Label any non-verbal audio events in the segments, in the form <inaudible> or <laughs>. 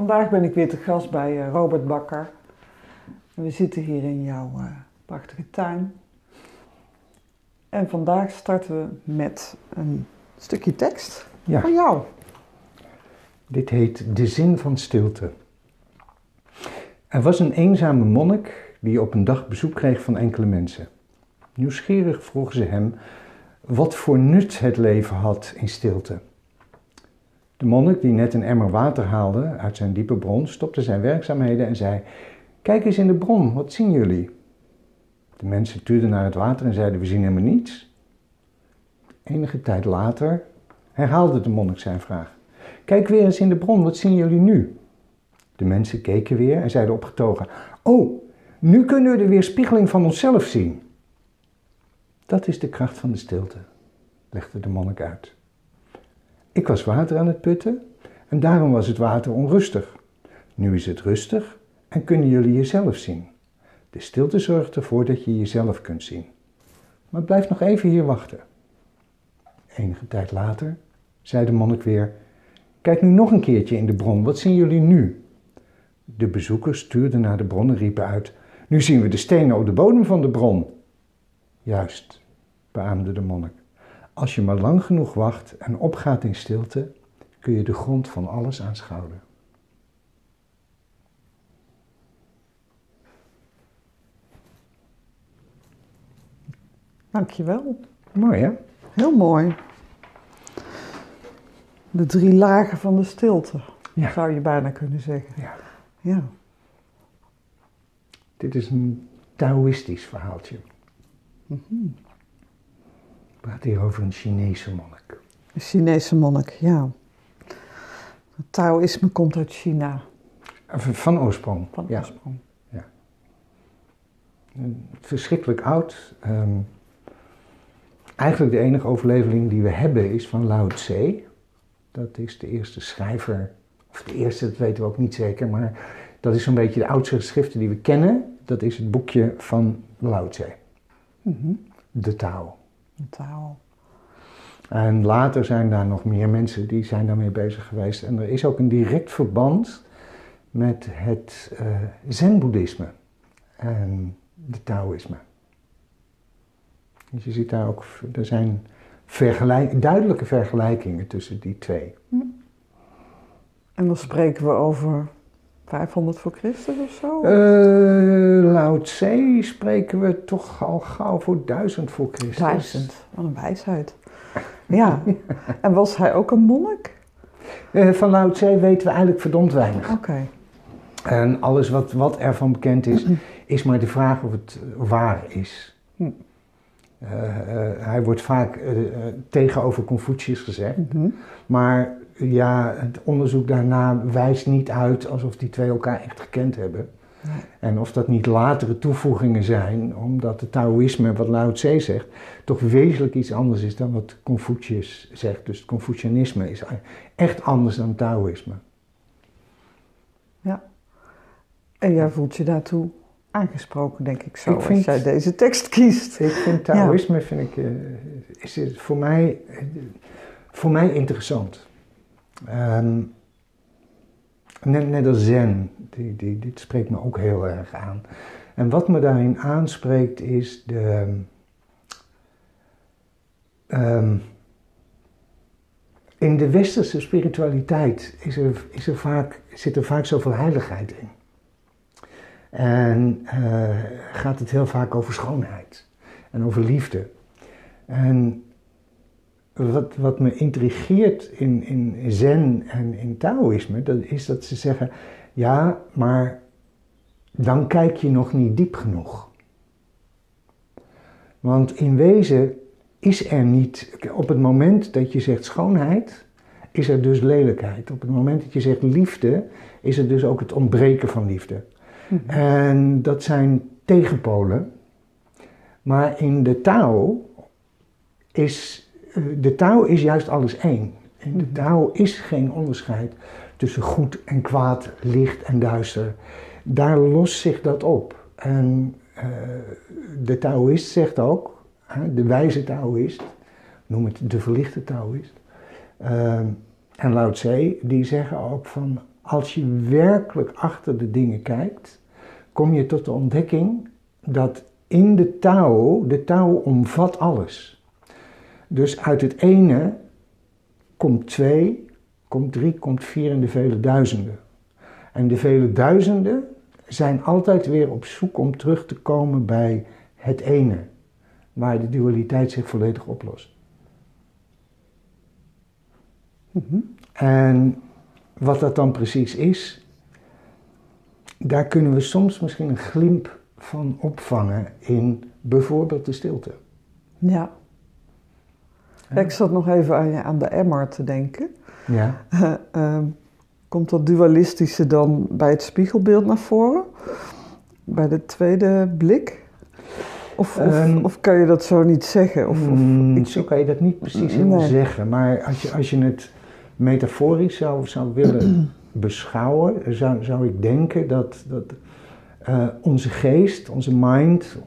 Vandaag ben ik weer te gast bij eh, Robert Bakker. We zitten hier in jouw uh, prachtige tuin. En vandaag starten we met een stukje tekst Ja. van jou. Dit heet De Zin van Stilte. Er was een eenzame monnik die op een dag bezoek kreeg van enkele mensen. Nieuwsgierig vroegen ze hem wat voor nut het leven had in stilte. De monnik, die net een emmer water haalde uit zijn diepe bron, stopte zijn werkzaamheden en zei: Kijk eens in de bron, wat zien jullie? De mensen tuurden naar het water en zeiden: We zien helemaal niets. Enige tijd later herhaalde de monnik zijn vraag. Kijk weer eens in de bron, wat zien jullie nu? De mensen keken weer en zeiden opgetogen: Oh, nu kunnen we de weerspiegeling van onszelf zien. Dat is de kracht van de stilte, legde de monnik uit. Ik was water aan het putten en daarom was het water onrustig. Nu is het rustig en kunnen jullie jezelf zien. De stilte zorgt ervoor dat je jezelf kunt zien. Maar blijf nog even hier wachten. Enige tijd later zei de monnik weer: Kijk nu nog een keertje in de bron, wat zien jullie nu? De bezoekers stuurden naar de bron en riepen uit: Nu zien we de stenen op de bodem van de bron. Juist, beaamde de monnik. Als je maar lang genoeg wacht en opgaat in stilte, kun je de grond van alles aanschouwen. Dankjewel. Mooi hè? Heel mooi. De drie lagen van de stilte, Ja. zou je bijna kunnen zeggen. Ja. Ja. Dit is een Taoïstisch verhaaltje. Mhm. Praat hier over een Chinese monnik. Een Chinese monnik, ja. Het Taoïsme komt uit China, Van van oorsprong. van ja. oorsprong. Verschrikkelijk oud. Ehm, eigenlijk de enige overlevering die we hebben is van Lao Tse. Dat is de eerste schrijver, of de eerste, dat weten we ook niet zeker, maar dat is zo'n beetje de oudste geschriften die we kennen. Dat is het boekje van Lao Tse, Mhm. de Tao. Tao. En later zijn daar nog meer mensen die zijn daarmee bezig geweest. En er is ook een direct verband met het eh zen-boeddhisme en het taoïsme. Dus je ziet daar ook, er zijn vergelijk, duidelijke vergelijkingen tussen die twee. En dan spreken we over 500 voor Christus of zo? Eh Lao Tse spreken we toch al gauw voor duizend voor Christus. Duizend. Wat een wijsheid. <laughs> Ja. En was hij ook een monnik? Eh, van Lao Tse weten we eigenlijk verdomd weinig. Oké. En alles wat, wat ervan bekend is, is maar de vraag of het waar is. Hm. Eh, eh, hij wordt vaak eh, eh, tegenover Confucius gezegd, Mhm. maar ja, het onderzoek daarna wijst niet uit alsof die twee elkaar echt gekend hebben. Nee. En of dat niet latere toevoegingen zijn, omdat het Taoïsme, wat Lao Tse zegt, toch wezenlijk iets anders is dan wat Confucius zegt. Dus het Confucianisme is echt anders dan Taoïsme. En jij voelt je daartoe aangesproken, denk ik zo, Ik vind- als jij deze tekst kiest. Ik vind Taoïsme vind ik, eh, is voor, mij, eh, voor mij interessant. Ehm, net, net als Zen, die, die, dit spreekt me ook heel erg aan. En wat me daarin aanspreekt is de. ehm, in de westerse spiritualiteit is er, is er vaak, zit er vaak zoveel heiligheid in. En eh, gaat het heel vaak over schoonheid en over liefde. En wat, wat me intrigeert in, in Zen en in Taoïsme, dat is dat ze zeggen: ja, maar dan kijk je nog niet diep genoeg. Want in wezen is er niet, op het moment dat je zegt schoonheid, is er dus lelijkheid. Op het moment dat je zegt liefde, is er dus ook het ontbreken van liefde. Mhm. En dat zijn tegenpolen. Maar in de Tao is, de Tao is juist alles één. De Tao is geen onderscheid tussen goed en kwaad, licht en duister. Daar lost zich dat op. En eh, de Taoïst zegt ook, de wijze Taoïst, noem het de verlichte Taoïst, eh, en Lao Tse, die zeggen ook van als je werkelijk achter de dingen kijkt, kom je tot de ontdekking dat in de Tao, de Tao omvat alles. Dus uit het ene komt twee, komt drie, komt vier en de vele duizenden. En de vele duizenden zijn altijd weer op zoek om terug te komen bij het ene, waar de dualiteit zich volledig oplost. En wat dat dan precies is, daar kunnen we soms misschien een glimp van opvangen in bijvoorbeeld de stilte. Ja. Ik zat nog even aan, aan de emmer te denken. Ja. Ehm, komt dat dualistische dan bij het spiegelbeeld naar voren? Bij de tweede blik? Of, of, ehm, of kan je dat zo niet zeggen? Of, of mm, Zo kan je dat niet precies helemaal zeggen. Maar als je, als je het metaforisch zou, zou willen <clears throat> beschouwen, zou, zou ik denken dat, dat uh, onze geest, onze mind,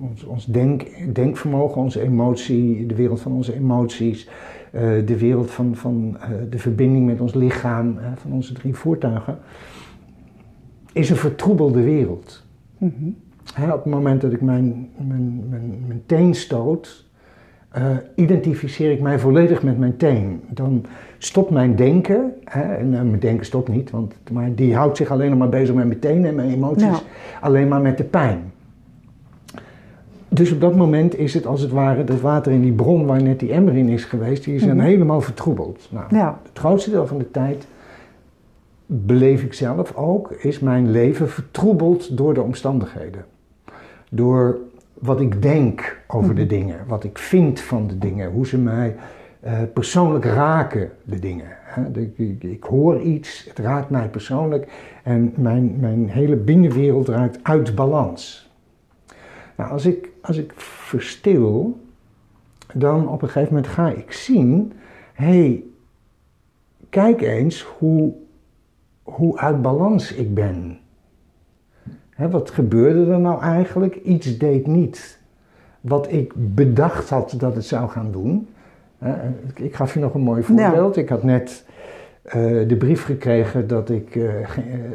ons, ons denk, denkvermogen, onze emotie, de wereld van onze emoties, uh, de wereld van, van uh, de verbinding met ons lichaam, van onze drie voertuigen, is een vertroebelde wereld. Mm -hmm. op het moment dat ik mijn, mijn, mijn, mijn teen stoot, uh, identificeer ik mij volledig met mijn teen. Dan stopt mijn denken, hè, en uh, mijn denken stopt niet, want, maar die houdt zich alleen maar bezig met mijn teen en mijn emoties, alleen maar met de pijn. Dus op dat moment is het als het ware dat water in die bron waar net die emmer in is geweest, die is dan mhm. helemaal vertroebeld. Nou, ja. Het grootste deel van de tijd beleef ik zelf ook, is mijn leven vertroebeld door de omstandigheden. Door wat ik denk over de mhm. dingen, wat ik vind van de dingen, hoe ze mij uh, persoonlijk raken, de dingen. Ik, ik, ik, hoor iets, het raakt mij persoonlijk en mijn, mijn hele binnenwereld raakt uit balans. Nou, als ik, als ik verstil, dan op een gegeven moment ga ik zien, hé, hey, kijk eens hoe, hoe uit balans ik ben wat gebeurde er nou eigenlijk? Iets deed niet wat ik bedacht had dat het zou gaan doen. ik gaf je nog een mooi voorbeeld. Ik had net uh, de brief gekregen dat ik uh,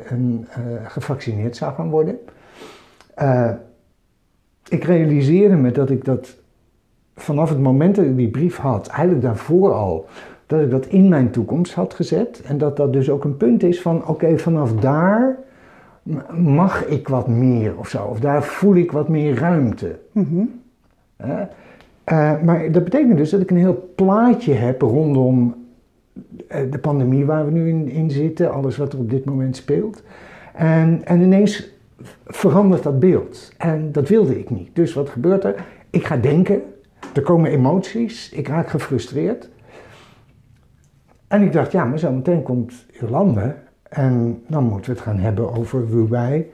een, uh, gevaccineerd zou gaan worden. ik realiseerde me dat ik dat vanaf het moment dat ik die brief had, eigenlijk daarvoor al, dat ik dat in mijn toekomst had gezet. En dat dat dus ook een punt is van: oké, vanaf daar mag ik wat meer of zo? Of daar voel ik wat meer ruimte. Mhm. Eh, maar dat betekent dus dat ik een heel plaatje heb rondom eh, de pandemie waar we nu in, in, zitten, alles wat er op dit moment speelt. En, en ineens verandert dat beeld. En dat wilde ik niet. Dus wat gebeurt er? Ik ga denken, er komen emoties, ik raak gefrustreerd. En ik dacht, ja, maar zo meteen komt Jolande en dan moeten we het gaan hebben over. We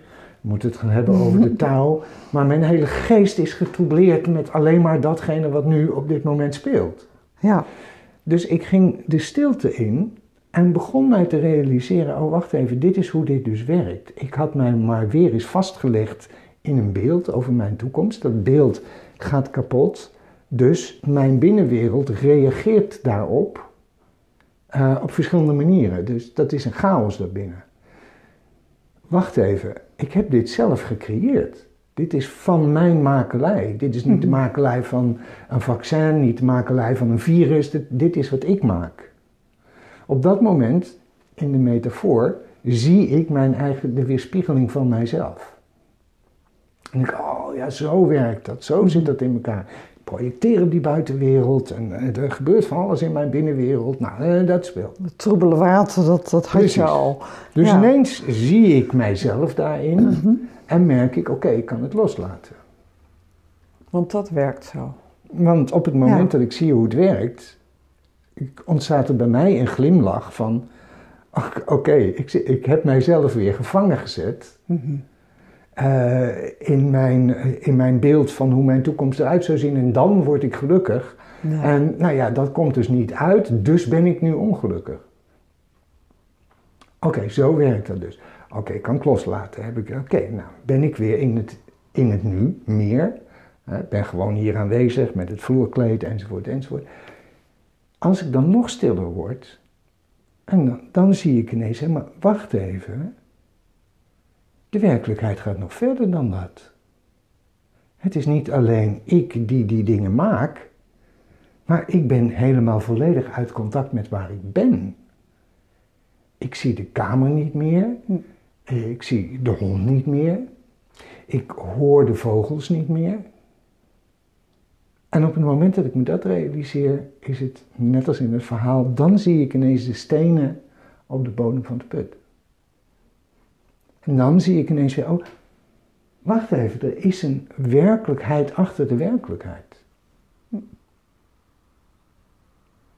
moeten het gaan hebben over de taal. Maar mijn hele geest is getroubleerd met alleen maar datgene wat nu op dit moment speelt. Ja. Dus ik ging de stilte in en begon mij te realiseren: oh, wacht even, dit is hoe dit dus werkt. Ik had mij maar weer eens vastgelegd in een beeld over mijn toekomst. Dat beeld gaat kapot. Dus mijn binnenwereld reageert daarop uh, op verschillende manieren. Dus dat is een chaos daarbinnen. Wacht even, ik heb dit zelf gecreëerd. Dit is van mijn makelij. Dit is niet de mhm. makelij van een vaccin, niet de makelij van een virus. Dit, dit is wat ik maak. Op dat moment, in de metafoor, zie ik mijn eigen, de weerspiegeling van mijzelf. En ik, oh ja, zo werkt dat, zo zit dat in elkaar projecteer op die buitenwereld en, er gebeurt van alles in mijn binnenwereld. Nou, eh, dat speelt. Het troebele water, dat, dat had je al. Dus ineens zie ik mijzelf daarin mhm. en merk ik, oké, ik kan het loslaten. Want dat werkt zo. Want op het moment dat ik zie hoe het werkt, ontstaat er bij mij een glimlach van, oké, ik, ik heb mijzelf weer gevangen gezet. Mm uh, in, mijn, in mijn beeld van hoe mijn toekomst eruit zou zien. En dan word ik gelukkig. En nou ja, dat komt dus niet uit, dus ben ik nu ongelukkig. Oké, zo werkt dat dus. Oké, ik kan het loslaten. Heb ik, oké, nou ben ik weer in het, in het nu meer. Ik ben gewoon hier aanwezig met het vloerkleed enzovoort enzovoort. Als ik dan nog stiller word, En dan, dan zie ik ineens, hè, maar wacht even. De werkelijkheid gaat nog verder dan dat. Het is niet alleen ik die die dingen maak, maar ik ben helemaal volledig uit contact met waar ik ben. Ik zie de kamer niet meer, ik zie de hond niet meer, ik hoor de vogels niet meer. En op het moment dat ik me dat realiseer, is het net als in het verhaal, dan zie ik ineens de stenen op de bodem van de put. En dan zie ik ineens weer, oh, wacht even, er is een werkelijkheid achter de werkelijkheid.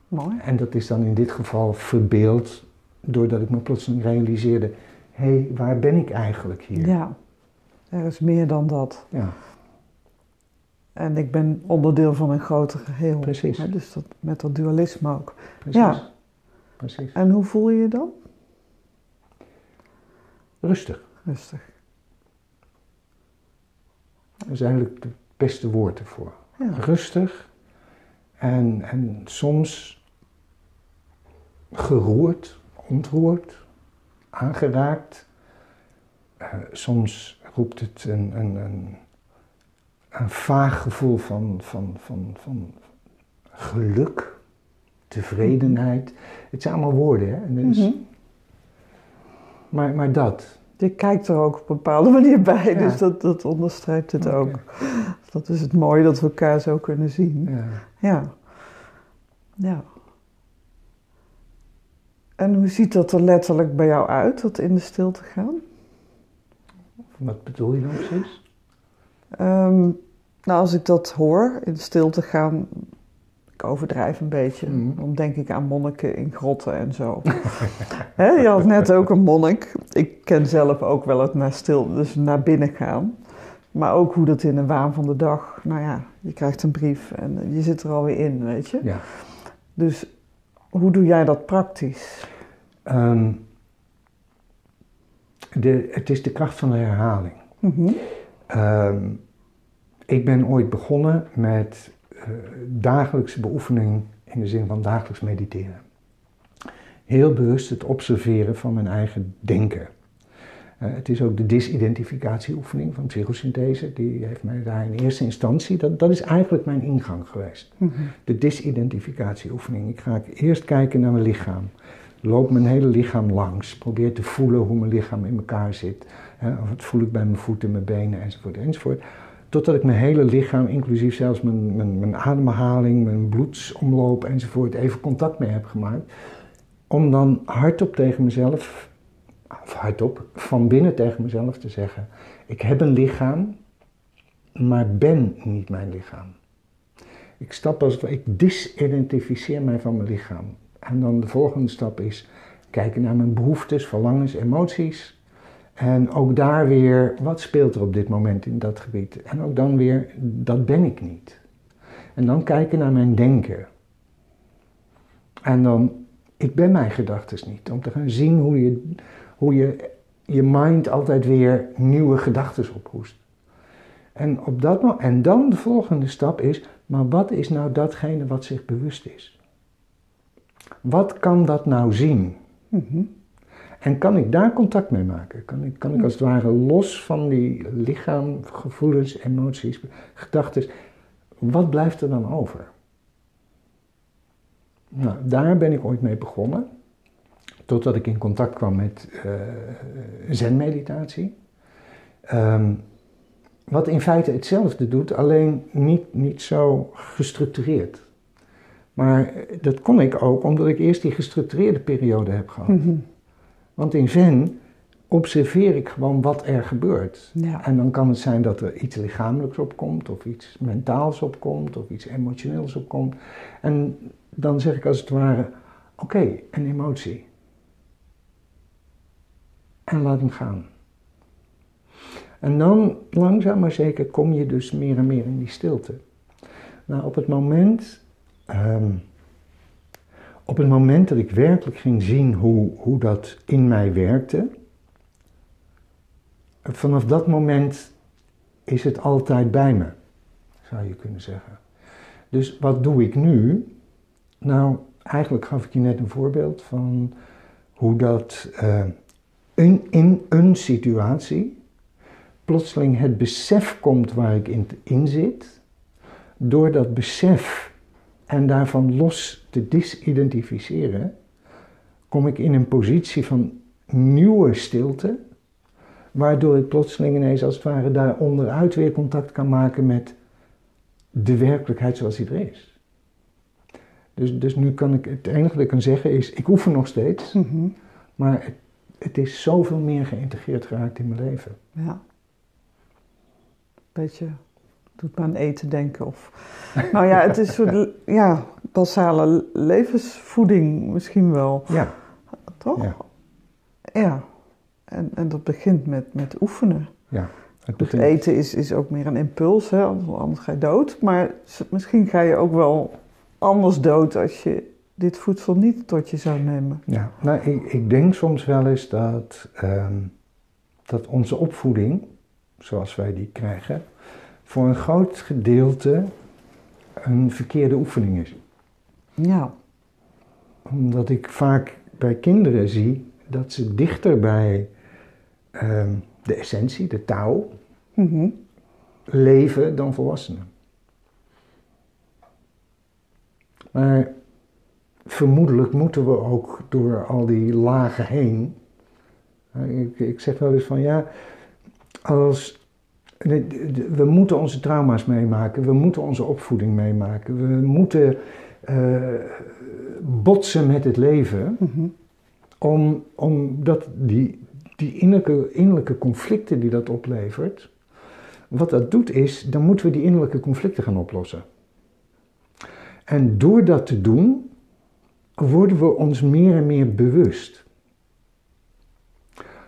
Mooi. En dat is dan in dit geval verbeeld doordat ik me plotseling realiseerde, hé, hey, waar ben ik eigenlijk hier? Ja, er is meer dan dat. Ja, En ik ben onderdeel van een groter geheel. Precies. Hè, dus dat, met dat dualisme ook. precies. Ja. Precies. En hoe voel je je dan? Rustig. Rustig. Dat is eigenlijk het beste woord ervoor. Ja. Rustig en, en soms geroerd, ontroerd, aangeraakt. Eh, soms roept het een, een, een, een vaag gevoel van, van, van, van geluk, tevredenheid. Het zijn allemaal woorden, hè? En dus- Mhm. Maar, maar dat. Je kijkt er ook op een bepaalde <laughs> manier bij, Ja. dus dat, dat onderstreept het ook. Dat is het mooie dat we elkaar zo kunnen zien. Ja. Ja. Ja. En hoe ziet dat er letterlijk bij jou uit, dat in de stilte gaan? Wat bedoel je dan precies? Ehm, nou, als ik dat hoor, in de stilte gaan, ik overdrijf een beetje. Mhm. Dan denk ik aan monniken in grotten en zo. <laughs> Je had net ook een monnik. Ik ken zelf ook wel het naar stil, dus naar binnen gaan. Maar ook hoe dat in de waan van de dag, nou ja, je krijgt een brief en je zit er alweer in, weet je. Ja. Dus hoe doe jij dat praktisch? Ehm, de, het is de kracht van de herhaling. Ehm, ik ben ooit begonnen met dagelijkse beoefening in de zin van dagelijks mediteren. Heel bewust het observeren van mijn eigen denken. Eh, het is ook de disidentificatieoefening van psychosynthese. Die heeft mij daar in eerste instantie, dat, dat is eigenlijk mijn ingang geweest. Mhm. De disidentificatieoefening. Ik ga eerst kijken naar mijn lichaam. Loop mijn hele lichaam langs. Probeer te voelen hoe mijn lichaam in elkaar zit. Of wat voel ik bij mijn voeten, mijn benen enzovoort enzovoort. Totdat ik mijn hele lichaam, inclusief zelfs mijn, mijn, mijn ademhaling, mijn bloedsomloop enzovoort, even contact mee heb gemaakt. Om dan hardop tegen mezelf, of hardop, van binnen tegen mezelf te zeggen: Ik heb een lichaam, maar ben niet mijn lichaam. Ik stap als ik disidentificeer mij van mijn lichaam. En dan de volgende stap is kijken naar mijn behoeftes, verlangens, emoties. En ook daar weer, wat speelt er op dit moment in dat gebied? En ook dan weer, dat ben ik niet. En dan kijken naar mijn denken. En dan, ik ben mijn gedachten niet. Om te gaan zien hoe je, hoe je je mind altijd weer nieuwe gedachten ophoest. En, op dat, mo- en dan de volgende stap is, maar wat is nou datgene wat zich bewust is? Wat kan dat nou zien? Mhm. En kan ik daar contact mee maken? Kan ik, kan ik als het ware los van die lichaam, gevoelens, emoties, gedachten, wat blijft er dan over? Nou, daar ben ik ooit mee begonnen. Totdat ik in contact kwam met eh zenmeditatie. Ehm, wat in feite hetzelfde doet, alleen niet, niet zo gestructureerd. Maar dat kon ik ook omdat ik eerst die gestructureerde periode heb gehad. Mhm. Want in Zen observeer ik gewoon wat er gebeurt. Ja. En dan kan het zijn dat er iets lichamelijks opkomt, of iets mentaals opkomt, of iets emotioneels opkomt. En dan zeg ik als het ware: oké, een emotie. En laat hem gaan. En dan langzaam maar zeker kom je dus meer en meer in die stilte. Nou, op het moment. ehm, op het moment dat ik werkelijk ging zien hoe, hoe dat in mij werkte, vanaf dat moment is het altijd bij me, zou je kunnen zeggen. Dus wat doe ik nu? Nou, eigenlijk gaf ik je net een voorbeeld van hoe dat uh, in, in een situatie plotseling het besef komt waar ik in, in zit. Door dat besef en daarvan los te disidentificeren, kom ik in een positie van nieuwe stilte, waardoor ik plotseling ineens als het ware daar onderuit weer contact kan maken met de werkelijkheid zoals die er is. Dus, dus nu kan ik, het enige dat ik kan zeggen is, ik oefen nog steeds, Mhm. maar het, het is zoveel meer geïntegreerd geraakt in mijn leven. Ja. Beetje, doet me aan eten denken. Of, nou ja, het is soort ja, basale levensvoeding misschien wel, Ja, toch? Ja. Ja. En, en dat begint met, met oefenen. het Het begint, eten is, is ook meer een impuls, hè? anders ga je dood. Maar misschien ga je ook wel anders dood als je dit voedsel niet tot je zou nemen. ja, nou, ik, ik denk soms wel eens dat, ehm, dat onze opvoeding, zoals wij die krijgen, voor een groot gedeelte een verkeerde oefening is. Ja, Omdat ik vaak bij kinderen zie dat ze dichter bij ehm, de essentie, de touw, Mhm. leven dan volwassenen. Maar vermoedelijk moeten we ook door al die lagen heen. Ik, ik zeg wel eens van ja, als. We moeten onze trauma's meemaken, we moeten onze opvoeding meemaken, we moeten eh, botsen met het leven, Mhm. om, omdat die, die innerlijke, innerlijke conflicten die dat oplevert, wat dat doet is, dan moeten we die innerlijke conflicten gaan oplossen. En door dat te doen, worden we ons meer en meer bewust.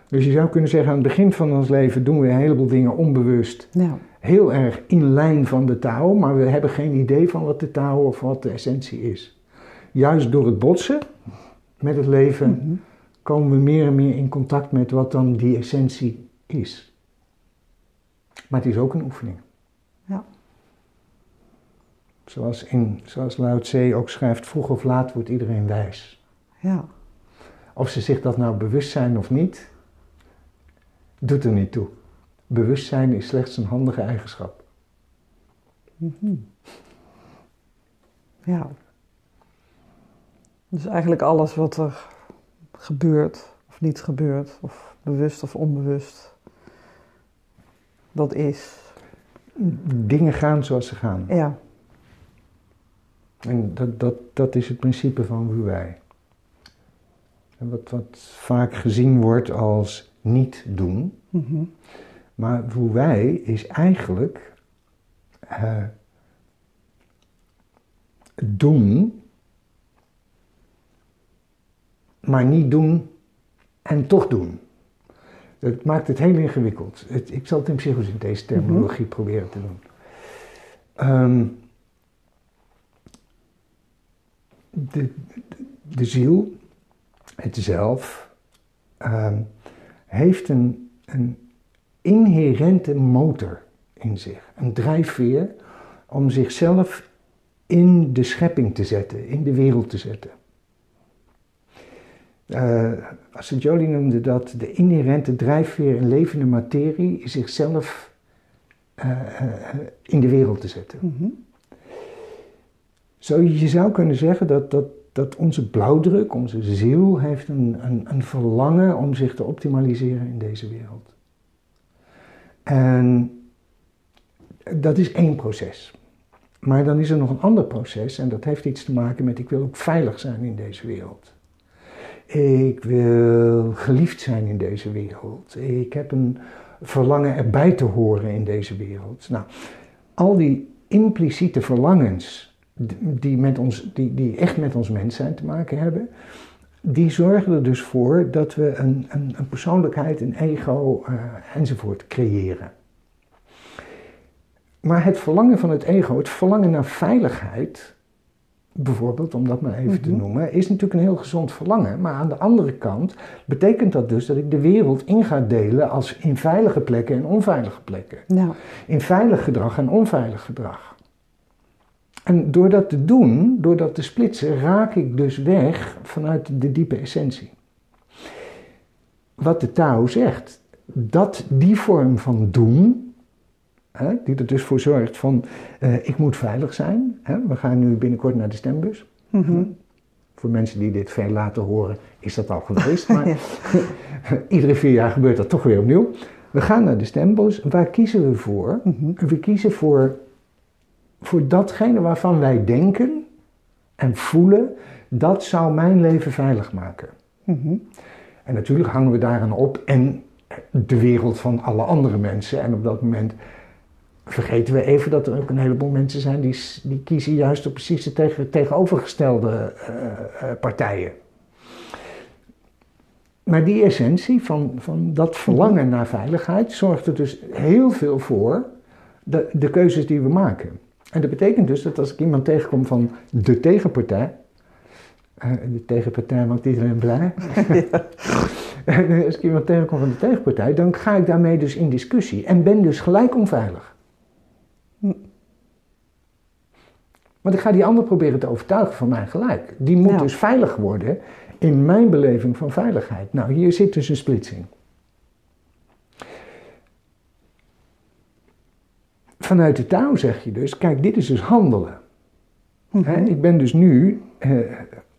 Dus je zou kunnen zeggen, aan het begin van ons leven doen we een heleboel dingen onbewust, ja. heel erg in lijn van de taal, maar we hebben geen idee van wat de taal of wat de essentie is. Juist door het botsen met het leven Mhm. komen we meer en meer in contact met wat dan die essentie is. Maar het is ook een oefening. Ja. Zoals, in, zoals Lao Tse ook schrijft, vroeg of laat wordt iedereen wijs. ja. Of ze zich dat nou bewust zijn of niet, doet er niet toe. Bewustzijn is slechts een handige eigenschap. Mhm. Ja. Dus eigenlijk alles wat er gebeurt of niet gebeurt, of bewust of onbewust, dat is. Dingen gaan zoals ze gaan. Ja, En dat, dat, dat is het principe van Wu Wei. En wat, wat vaak gezien wordt als niet doen. Mhm. Maar Wu Wei is eigenlijk eh, doen, maar niet doen en toch doen. Dat maakt het heel ingewikkeld. Het, ik zal het in psychosynthese terminologie proberen te doen. Ehm, de, de ziel, het zelf, ehm, heeft een, een inherente motor in zich. Een drijfveer om zichzelf in de schepping te zetten, in de wereld te zetten. Uh, Jolie noemde dat de inherente drijfveer in levende materie zichzelf uh, uh, in de wereld te zetten. Mhm. Zo, je zou kunnen zeggen dat, dat, dat onze blauwdruk, onze ziel, heeft een, een, een verlangen om zich te optimaliseren in deze wereld. En dat is één proces. Maar dan is er nog een ander proces en dat heeft iets te maken met ik wil ook veilig zijn in deze wereld. Ik wil geliefd zijn in deze wereld. Ik heb een verlangen erbij te horen in deze wereld. Nou, al die impliciete verlangens die, met ons, die, die echt met ons mens zijn te maken hebben, die zorgen er dus voor dat we een, een, een persoonlijkheid, een ego uh, enzovoort creëren. Maar het verlangen van het ego, het verlangen naar veiligheid, bijvoorbeeld, om dat maar even te noemen, is natuurlijk een heel gezond verlangen. Maar aan de andere kant betekent dat dus dat ik de wereld in ga delen als in veilige plekken en onveilige plekken. Nou. In veilig gedrag en onveilig gedrag. En door dat te doen, door dat te splitsen, raak ik dus weg vanuit de diepe essentie. wat de Tao zegt. Dat die vorm van doen, hè, die er dus voor zorgt van eh, ik moet veilig zijn. Hè, we gaan nu binnenkort naar de stembus. Mhm. Voor mensen die dit veel laten horen, is dat al geweest. <laughs> Maar iedere vier jaar gebeurt dat toch weer opnieuw. We gaan naar de stembus. Waar kiezen we voor? Mhm. We kiezen voor, voor datgene waarvan wij denken en voelen, dat zou mijn leven veilig maken. Mhm. En natuurlijk hangen we daaraan op en de wereld van alle andere mensen. En op dat moment vergeten we even dat er ook een heleboel mensen zijn die, die kiezen juist op precies de tegen, tegenovergestelde eh, eh, partijen. Maar die essentie van, van dat verlangen naar veiligheid zorgt er dus heel veel voor de, de keuzes die we maken. En dat betekent dus dat als ik iemand tegenkom van de tegenpartij, eh, de tegenpartij maakt iedereen blij. <laughs> als ik iemand tegenkom van de tegenpartij, dan ga ik daarmee dus in discussie en ben dus gelijk onveilig. Hm. Want ik ga die ander proberen te overtuigen van mijn gelijk. Die moet Ja. dus veilig worden in mijn beleving van veiligheid. Nou, hier zit dus een splitsing. Vanuit de touw zeg je dus, kijk, dit is dus handelen. Mhm. Ik ben dus nu eh,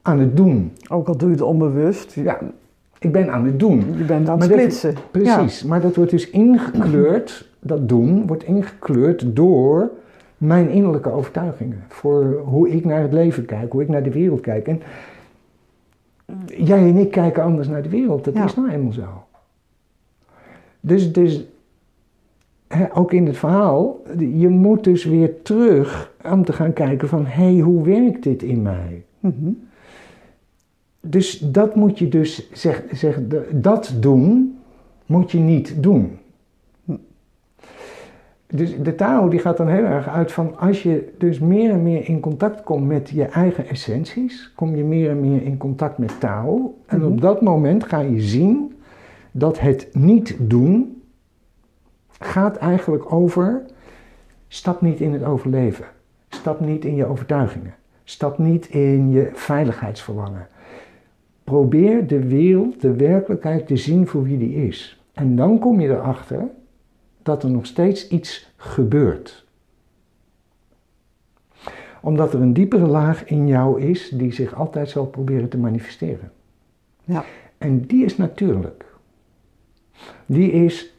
aan het doen. Ook al doe je het onbewust, Ja, ik ben aan het doen. je bent aan Maar het dat- splitsen. Precies, maar dat wordt dus ingekleurd, dat doen wordt ingekleurd door mijn innerlijke overtuigingen. Voor hoe ik naar het leven kijk, hoe ik naar de wereld kijk. En jij en ik kijken anders naar de wereld, dat Ja. is nou eenmaal zo. Dus, dus ook in het verhaal, je moet dus weer terug om te gaan kijken van, hé, hey, hoe werkt dit in mij? Mhm. Dus dat moet je dus zeg, zeg, dat doen, moet je niet doen. Dus de Tao die gaat dan heel erg uit van als je dus meer en meer in contact komt met je eigen essenties, kom je meer en meer in contact met Tao. En Mhm. op dat moment ga je zien dat het niet doen gaat eigenlijk over stap niet in het overleven. Stap niet in je overtuigingen. Stap niet in je veiligheidsverlangen. Probeer de wereld, de werkelijkheid te zien voor wie die is. En dan kom je erachter dat er nog steeds iets gebeurt. Omdat er een diepere laag in jou is die zich altijd zal proberen te manifesteren. Ja. En die is natuurlijk. Die is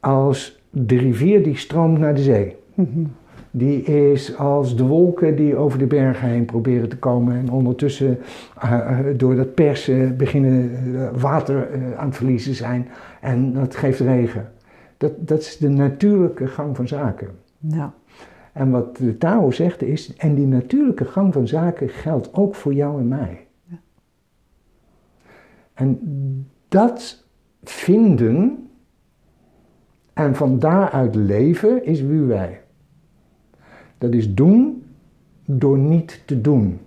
als de rivier die stroomt naar de zee. Mhm. Die is als de wolken die over de bergen heen proberen te komen en ondertussen eh, eh, door dat persen beginnen eh, water aan het verliezen zijn en dat geeft regen. Dat, dat is de natuurlijke gang van zaken. Ja. En wat de Tao zegt is, en die natuurlijke gang van zaken geldt ook voor jou en mij. Ja. En dat vinden en van daaruit leven is wie wij. Dat is doen door niet te doen.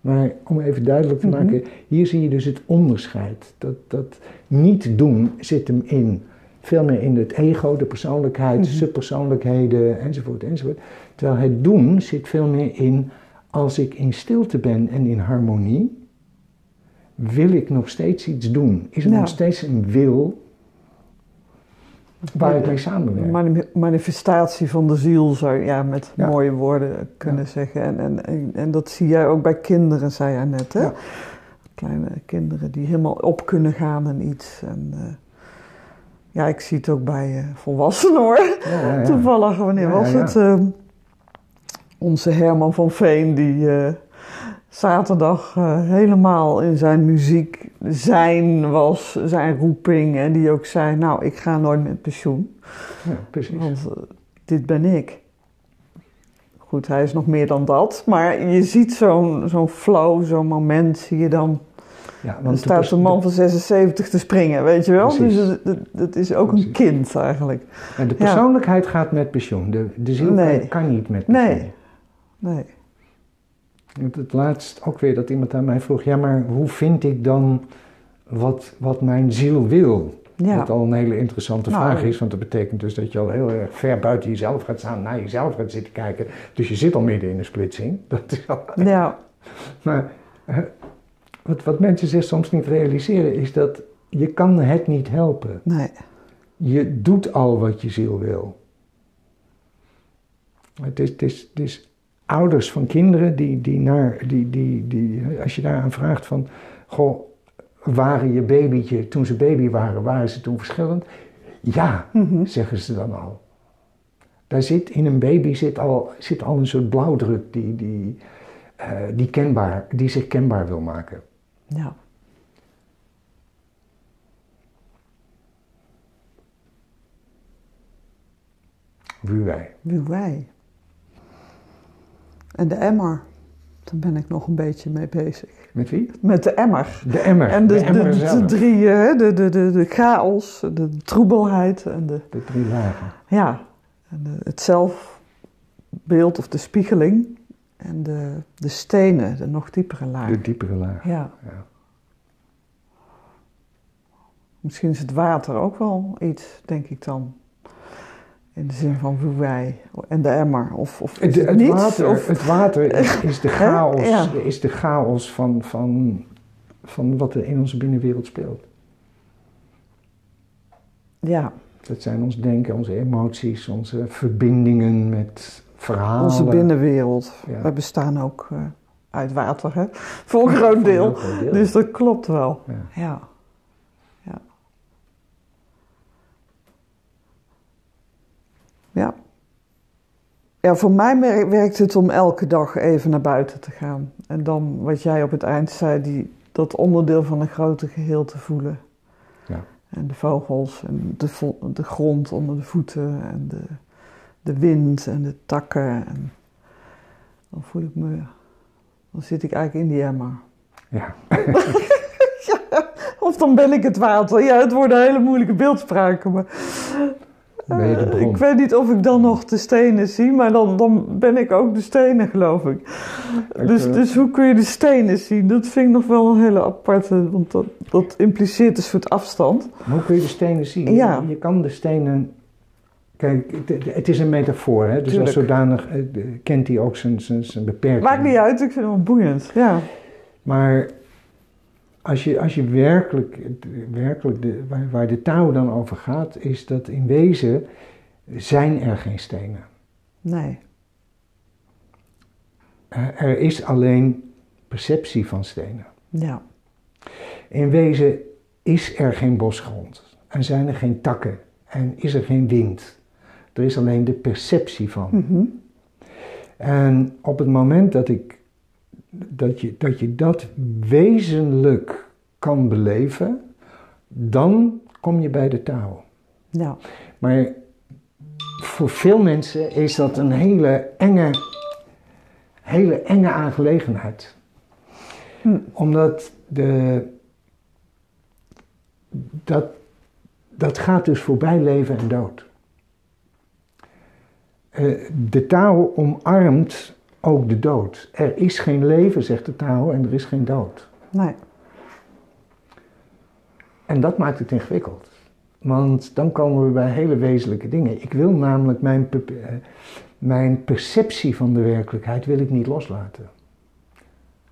Maar om even duidelijk te Mhm. maken, hier zie je dus het onderscheid. Dat, dat niet doen zit hem in. Veel meer in het ego, de persoonlijkheid, Mhm. subpersoonlijkheden enzovoort enzovoort. Terwijl het doen zit veel meer in als ik in stilte ben en in harmonie, wil ik nog steeds iets doen. Is er nog steeds een wil waar ik mee samenwerk? Mani- manifestatie van de ziel zou je ja, met Ja. mooie woorden kunnen zeggen. En, en, en, en dat zie jij ook bij kinderen, zei jij net. Hè? Kleine kinderen die helemaal op kunnen gaan en iets. En, eh, ja, ik zie het ook bij eh, volwassenen hoor. Toevallig, wanneer was het? Eh, onze Herman van Veen, die zaterdag eh, helemaal in zijn muziek zijn was, zijn roeping. En die ook zei, nou, ik ga nooit met pensioen, Ja, precies. want eh, dit ben ik. Goed, hij is nog meer dan dat, maar je ziet zo'n zo'n flow, zo'n moment, zie je dan. Ja, Dan staat een man van 76 te springen, weet je wel? Precies. Dus het, het- het is ook een kind eigenlijk. En de persoonlijkheid gaat met pensioen. De, de ziel Nee. kan, kan niet met pensioen. Nee. Nee. Het, het laatst ook weer dat iemand aan mij vroeg: ja, maar hoe vind ik dan wat, wat mijn ziel wil? Ja. Wat al een hele interessante Nou, vraag is, want dat betekent dus dat je al heel erg ver buiten jezelf gaat staan, naar jezelf gaat zitten kijken. Dus je zit al midden in een splitsing. <laughs> Dat is al, Ja. <laughs> maar eh, wat, wat mensen zich soms niet realiseren is dat je kan het niet helpen. Nee. Je doet al wat je ziel wil. Het is, het is, het is ouders van kinderen die, die naar, die, die, die, als je daaraan vraagt van, goh, waren je babytje, toen ze baby waren, waren ze toen verschillend? Ja, Mhm. zeggen ze dan al. Daar zit in een baby zit al, zit al een soort blauwdruk die, die, eh, die, kenbaar, die zich kenbaar wil maken. Ja. Wie wij. Wie wij. En de emmer. Daar ben ik nog een beetje mee bezig. Met wie? Met de emmer. De emmer. En de, de de, emmer de, drie, hè, de, de, de, de chaos, de troebelheid en de, De drie lagen. ja, en het zelfbeeld of de spiegeling. En de, de stenen, de nog diepere laag. De diepere laag. Ja, Ja. misschien is het water ook wel iets, denk ik dan. In de zin van wie wij en de emmer. Of, of is Het, het, het niets? water, Of, het water <laughs> is, is de chaos, Ja. is de chaos van, van, van wat er in onze binnenwereld speelt. ja, Dat zijn ons denken, onze emoties, onze verbindingen met verhalen. onze binnenwereld. Ja. Wij bestaan ook eh, uit water, hè? Voor een groot deel. Dus dat klopt wel. Ja. Ja. Ja, voor mij werkt het om elke dag even naar buiten te gaan. En dan, wat jij op het eind zei, die, dat onderdeel van een groter geheel te voelen. Ja. En de vogels en de, de grond onder de voeten en de, de wind en de takken. En dan voel ik me, dan zit ik eigenlijk in die emmer. Ja. <laughs> Of dan ben ik het water. Ja, het worden hele moeilijke beeldspraken. Maar Eh, ik weet niet of ik dan nog de stenen zie, maar dan, dan ben ik ook de stenen, geloof ik. Dus, eh, dus hoe kun je de stenen zien? Dat vind ik nog wel een hele aparte, want dat, dat impliceert een soort afstand. Hoe kun je de stenen zien? Ja. Je kan de stenen. Kijk, het, het is een metafoor, hè? dus Tuurlijk. als zodanig eh, kent hij ook zijn, zijn, zijn beperking. Maakt niet uit, ik vind het wel boeiend. Ja, Maar als je, als je werkelijk, werkelijk de, waar, waar de touw dan over gaat, is dat in wezen zijn er geen stenen. nee. Eh, Er is alleen perceptie van stenen. Ja, In wezen is er geen bosgrond en zijn er geen takken en is er geen wind. Er is alleen de perceptie van. Mhm. En op het moment dat, ik, dat, je, dat je dat wezenlijk kan beleven, dan kom je bij de touw. ja, Maar voor veel mensen is dat een hele enge, hele enge aangelegenheid. Hm. Omdat de, dat, dat gaat dus voorbij leven en dood. Eh, de Tao omarmt ook de dood. Er is geen leven, zegt de Tao, en er is geen dood. nee. En dat maakt het ingewikkeld. Want dan komen we bij hele wezenlijke dingen. Ik wil namelijk mijn, eh, mijn perceptie van de werkelijkheid wil ik niet loslaten.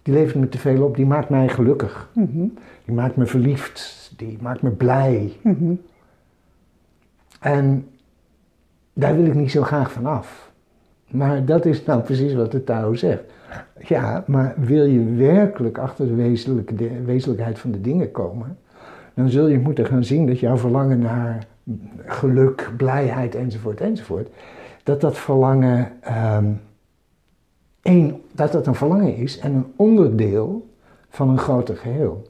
Die levert me te veel op, die maakt mij gelukkig. Mhm. Die maakt me verliefd, die maakt me blij. Mhm. En daar wil ik niet zo graag van af. Maar dat is nou precies wat de Tao zegt. Ja, maar wil je werkelijk achter de wezenlijke, de wezenlijkheid van de dingen komen, dan zul je moeten gaan zien dat jouw verlangen naar geluk, blijheid enzovoort enzovoort, dat dat verlangen ehm, één, dat dat een verlangen is en een onderdeel van een groter geheel.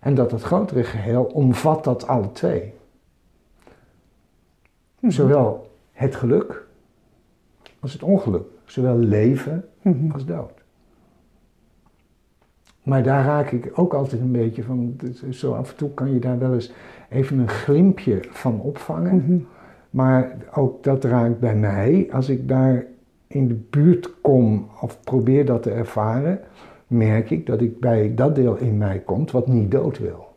En dat dat grotere geheel omvat dat alle twee. Zowel het geluk als het ongeluk. Zowel leven Mhm. als dood. Maar daar raak ik ook altijd een beetje van. Zo af en toe kan je daar wel eens even een glimpje van opvangen. Mhm. Maar ook dat raakt bij mij. Als ik daar in de buurt kom of probeer dat te ervaren, merk ik dat ik bij dat deel in mij komt wat niet dood wil.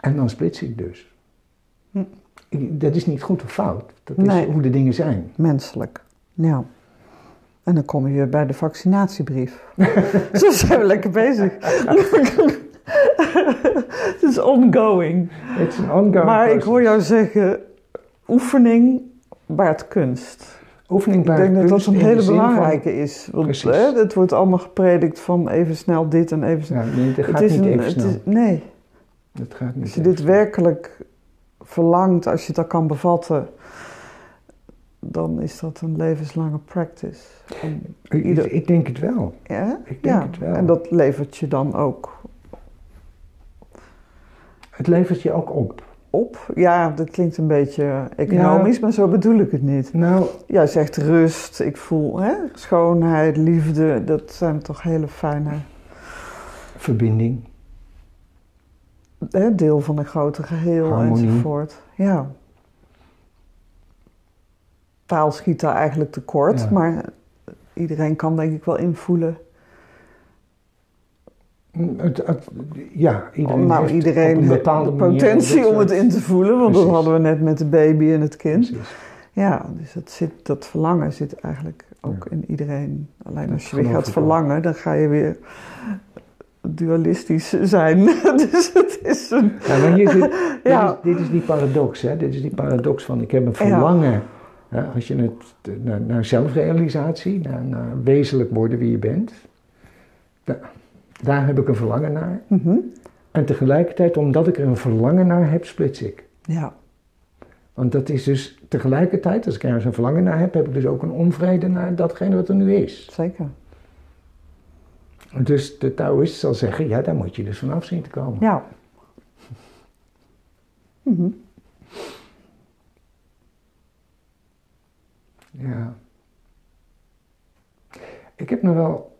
En dan splits ik dus. Hm. Ik- dat is niet goed of fout. Dat is Nee. hoe de dingen zijn. Menselijk. Ja. En dan kom je weer bij de vaccinatiebrief. <laughs> Zo zijn we lekker bezig. <laughs> het is ongoing. Het is een ongoing Maar ik hoor jou zeggen, oefening baart kunst. Oefening Ik baart denk dat dat kunst een hele van- belangrijke is. Want hè, het wordt allemaal gepredikt van even snel dit en even snel. Ja, nee, dat gaat het is niet een, even het snel. is, nee, Dat gaat niet als je dit snel. werkelijk verlangt, als je dat kan bevatten, dan is dat een levenslange practice. Ik, ieder- ik denk het wel. ja, Ik denk ja. het wel. En dat levert je dan ook Het levert je ook op. op. Ja, dat klinkt een beetje economisch, maar zo bedoel ik het niet. Nou, Jij zegt rust, ik voel hè, schoonheid, liefde, dat zijn toch hele fijne verbinding. Hè, deel van een groter geheel Harmonie. enzovoort. Ja. Taal schiet daar eigenlijk tekort, Ja. maar iedereen kan denk ik wel invoelen. Het, het- ja, iedereen nou, heeft iedereen een bepaalde de potentie om het in te voelen, want Precies. dat hadden we net met de baby en het kind. Precies. Ja, dus dat, zit, dat verlangen zit eigenlijk ook Ja. in iedereen. Alleen als je weer gaat verlangen, dan ga je weer dualistisch zijn. <laughs> dus het is een... Ja, maar hier zit, <laughs> dit, Ja. is, dit is die paradox, hè? Dit is die paradox van ik heb een verlangen. Hè? Als je het naar, naar zelfrealisatie, naar, naar wezenlijk worden wie je bent, da- daar heb ik een verlangen naar. Mhm. En tegelijkertijd, omdat ik er een verlangen naar heb, splits ik. Ja, Want dat is dus tegelijkertijd, als ik ergens een verlangen naar heb, heb ik dus ook een onvrede naar datgene wat er nu is. zeker. Dus de Taoïst zal zeggen, ja, daar moet je dus vanaf zien te komen. Ja. Mhm. Ja. Ik heb nog wel.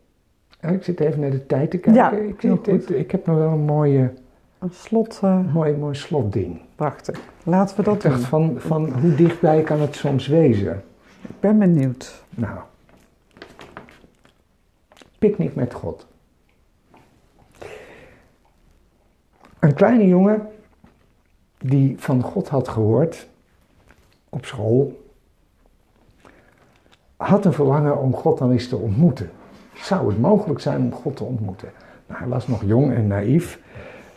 ja, Ik zit even naar de tijd te kijken. Ja, ik, heel ik, ik, heb nog wel een mooie, Een slot, eh, mooi, mooi slotding. prachtig. Laten we dat Ik dacht doen. van, van hoe dichtbij kan het soms wezen? Ik ben benieuwd. Nou. Picknick met God. Een kleine jongen die van God had gehoord op school, had een verlangen om God dan eens te ontmoeten. Zou het mogelijk zijn om God te ontmoeten? Nou, hij was nog jong en naïef,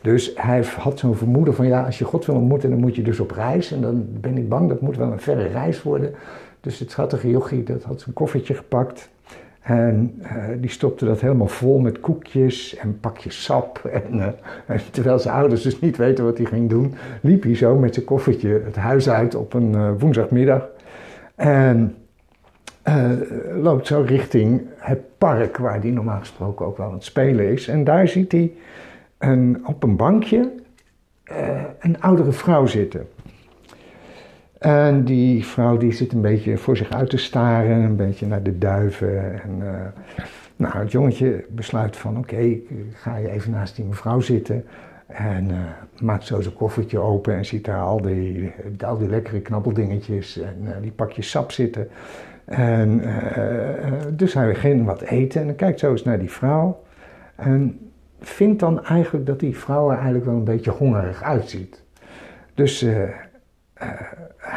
dus hij had zo'n vermoeden van ja, als je God wil ontmoeten, dan moet je dus op reis. En dan ben ik bang, dat moet wel een verre reis worden. Dus het schattige jochie, dat had zijn koffertje gepakt. En eh, die stopte dat helemaal vol met koekjes en pakjes sap. <laughs> En, eh, en terwijl zijn ouders dus niet weten wat hij ging doen, liep hij zo met zijn koffertje het huis uit op een eh, woensdagmiddag. En loopt zo richting het park waar hij normaal gesproken ook wel aan het spelen is. En daar ziet hij een, op een bankje een oudere vrouw zitten. En die vrouw die zit een beetje voor zich uit te staren, een beetje naar de duiven. En eh, nou, het jongetje besluit van oké, ik ga je even naast die mevrouw zitten. En eh, maakt zo zijn koffertje open en ziet daar al die, al die lekkere knabbeldingetjes en eh, die pakjes sap zitten. En dus hij ging wat eten en kijkt zo eens naar die vrouw. En vindt dan eigenlijk dat die vrouw er eigenlijk wel een beetje hongerig uitziet. Dus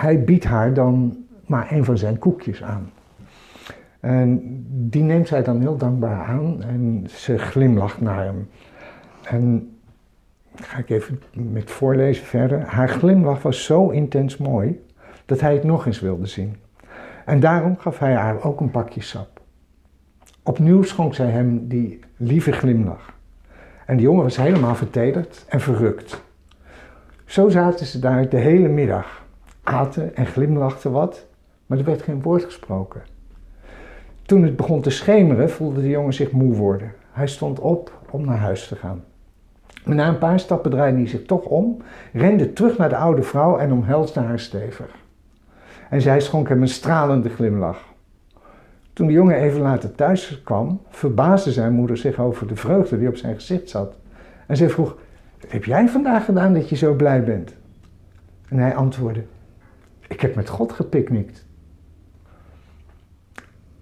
hij biedt haar dan maar een van zijn koekjes aan. En die neemt zij dan heel dankbaar aan en ze glimlacht naar hem. En ga ik even met voorlezen verder. Haar glimlach was zo intens mooi dat hij het nog eens wilde zien. En daarom gaf hij haar ook een pakje sap. Opnieuw schonk zij hem die lieve glimlach. En de jongen was helemaal vertederd en verrukt. Zo zaten ze daar de hele middag, aten en glimlachten wat, maar er werd geen woord gesproken. Toen het begon te schemeren, voelde de jongen zich moe worden. Hij stond op om naar huis te gaan. Maar na een paar stappen draaide hij zich toch om, rende terug naar de oude vrouw en omhelsde haar stevig. En zij schonk hem een stralende glimlach. Toen de jongen even later thuis kwam, verbaasde zijn moeder zich over de vreugde die op zijn gezicht zat. En zij vroeg: Wat heb jij vandaag gedaan dat je zo blij bent? En hij antwoordde: Ik heb met God gepiknikt.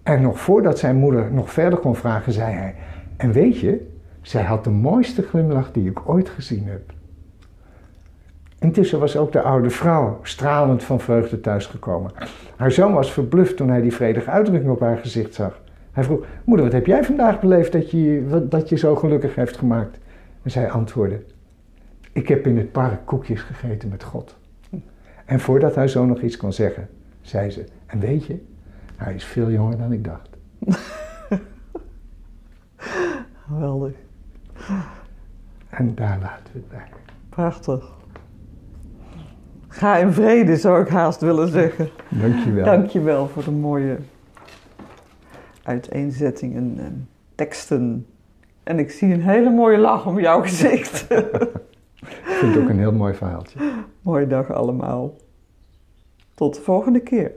En nog voordat zijn moeder nog verder kon vragen, zei hij: En weet je, zij had de mooiste glimlach die ik ooit gezien heb. Intussen was ook de oude vrouw stralend van vreugde thuisgekomen. Haar zoon was verbluft toen hij die vredige uitdrukking op haar gezicht zag. Hij vroeg: Moeder, wat heb jij vandaag beleefd dat je dat je zo gelukkig heeft gemaakt? En zij antwoordde: Ik heb in het park koekjes gegeten met God. En voordat hij zo nog iets kon zeggen, zei ze: En weet je, hij is veel jonger dan ik dacht. <laughs> Geweldig. En daar laten we het bij. Prachtig. Ga in vrede, zou ik haast willen zeggen. Dankjewel. Dankjewel voor de mooie uiteenzettingen en teksten. En ik zie een hele mooie lach om jouw gezicht. <laughs> Ik vind het ook een heel mooi verhaaltje. Mooie dag allemaal. Tot de volgende keer.